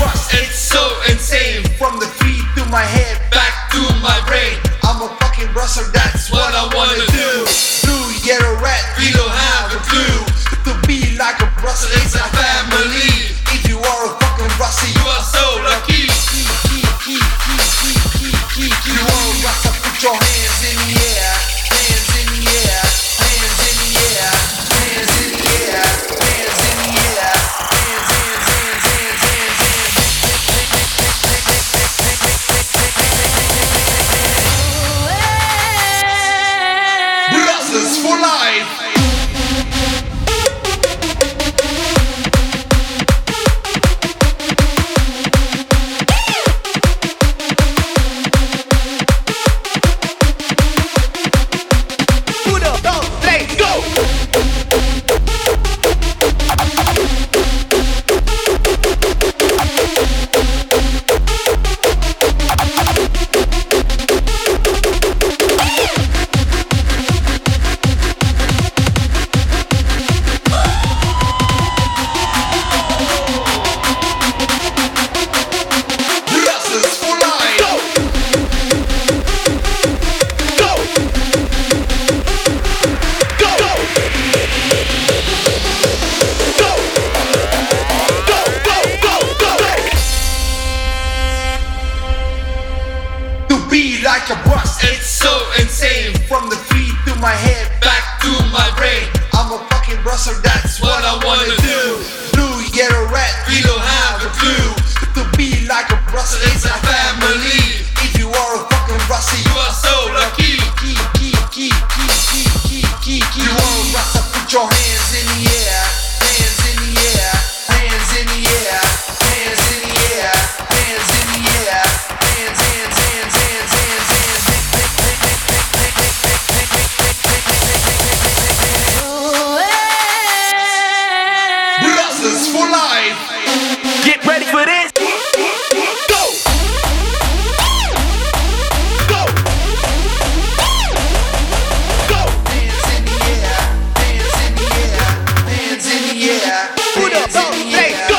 rush, it's so insane. From the feet to my head, back to my brain. I'm a fucking rusher, that's what I wanna do. Blue, yellow, red, we don't have a clue. To be like a rusher, it's a family. If you are a fucking rusher, you are so lucky. You are a rusher, put your hands in the air. From the feet to my head, ready for this? Yeah.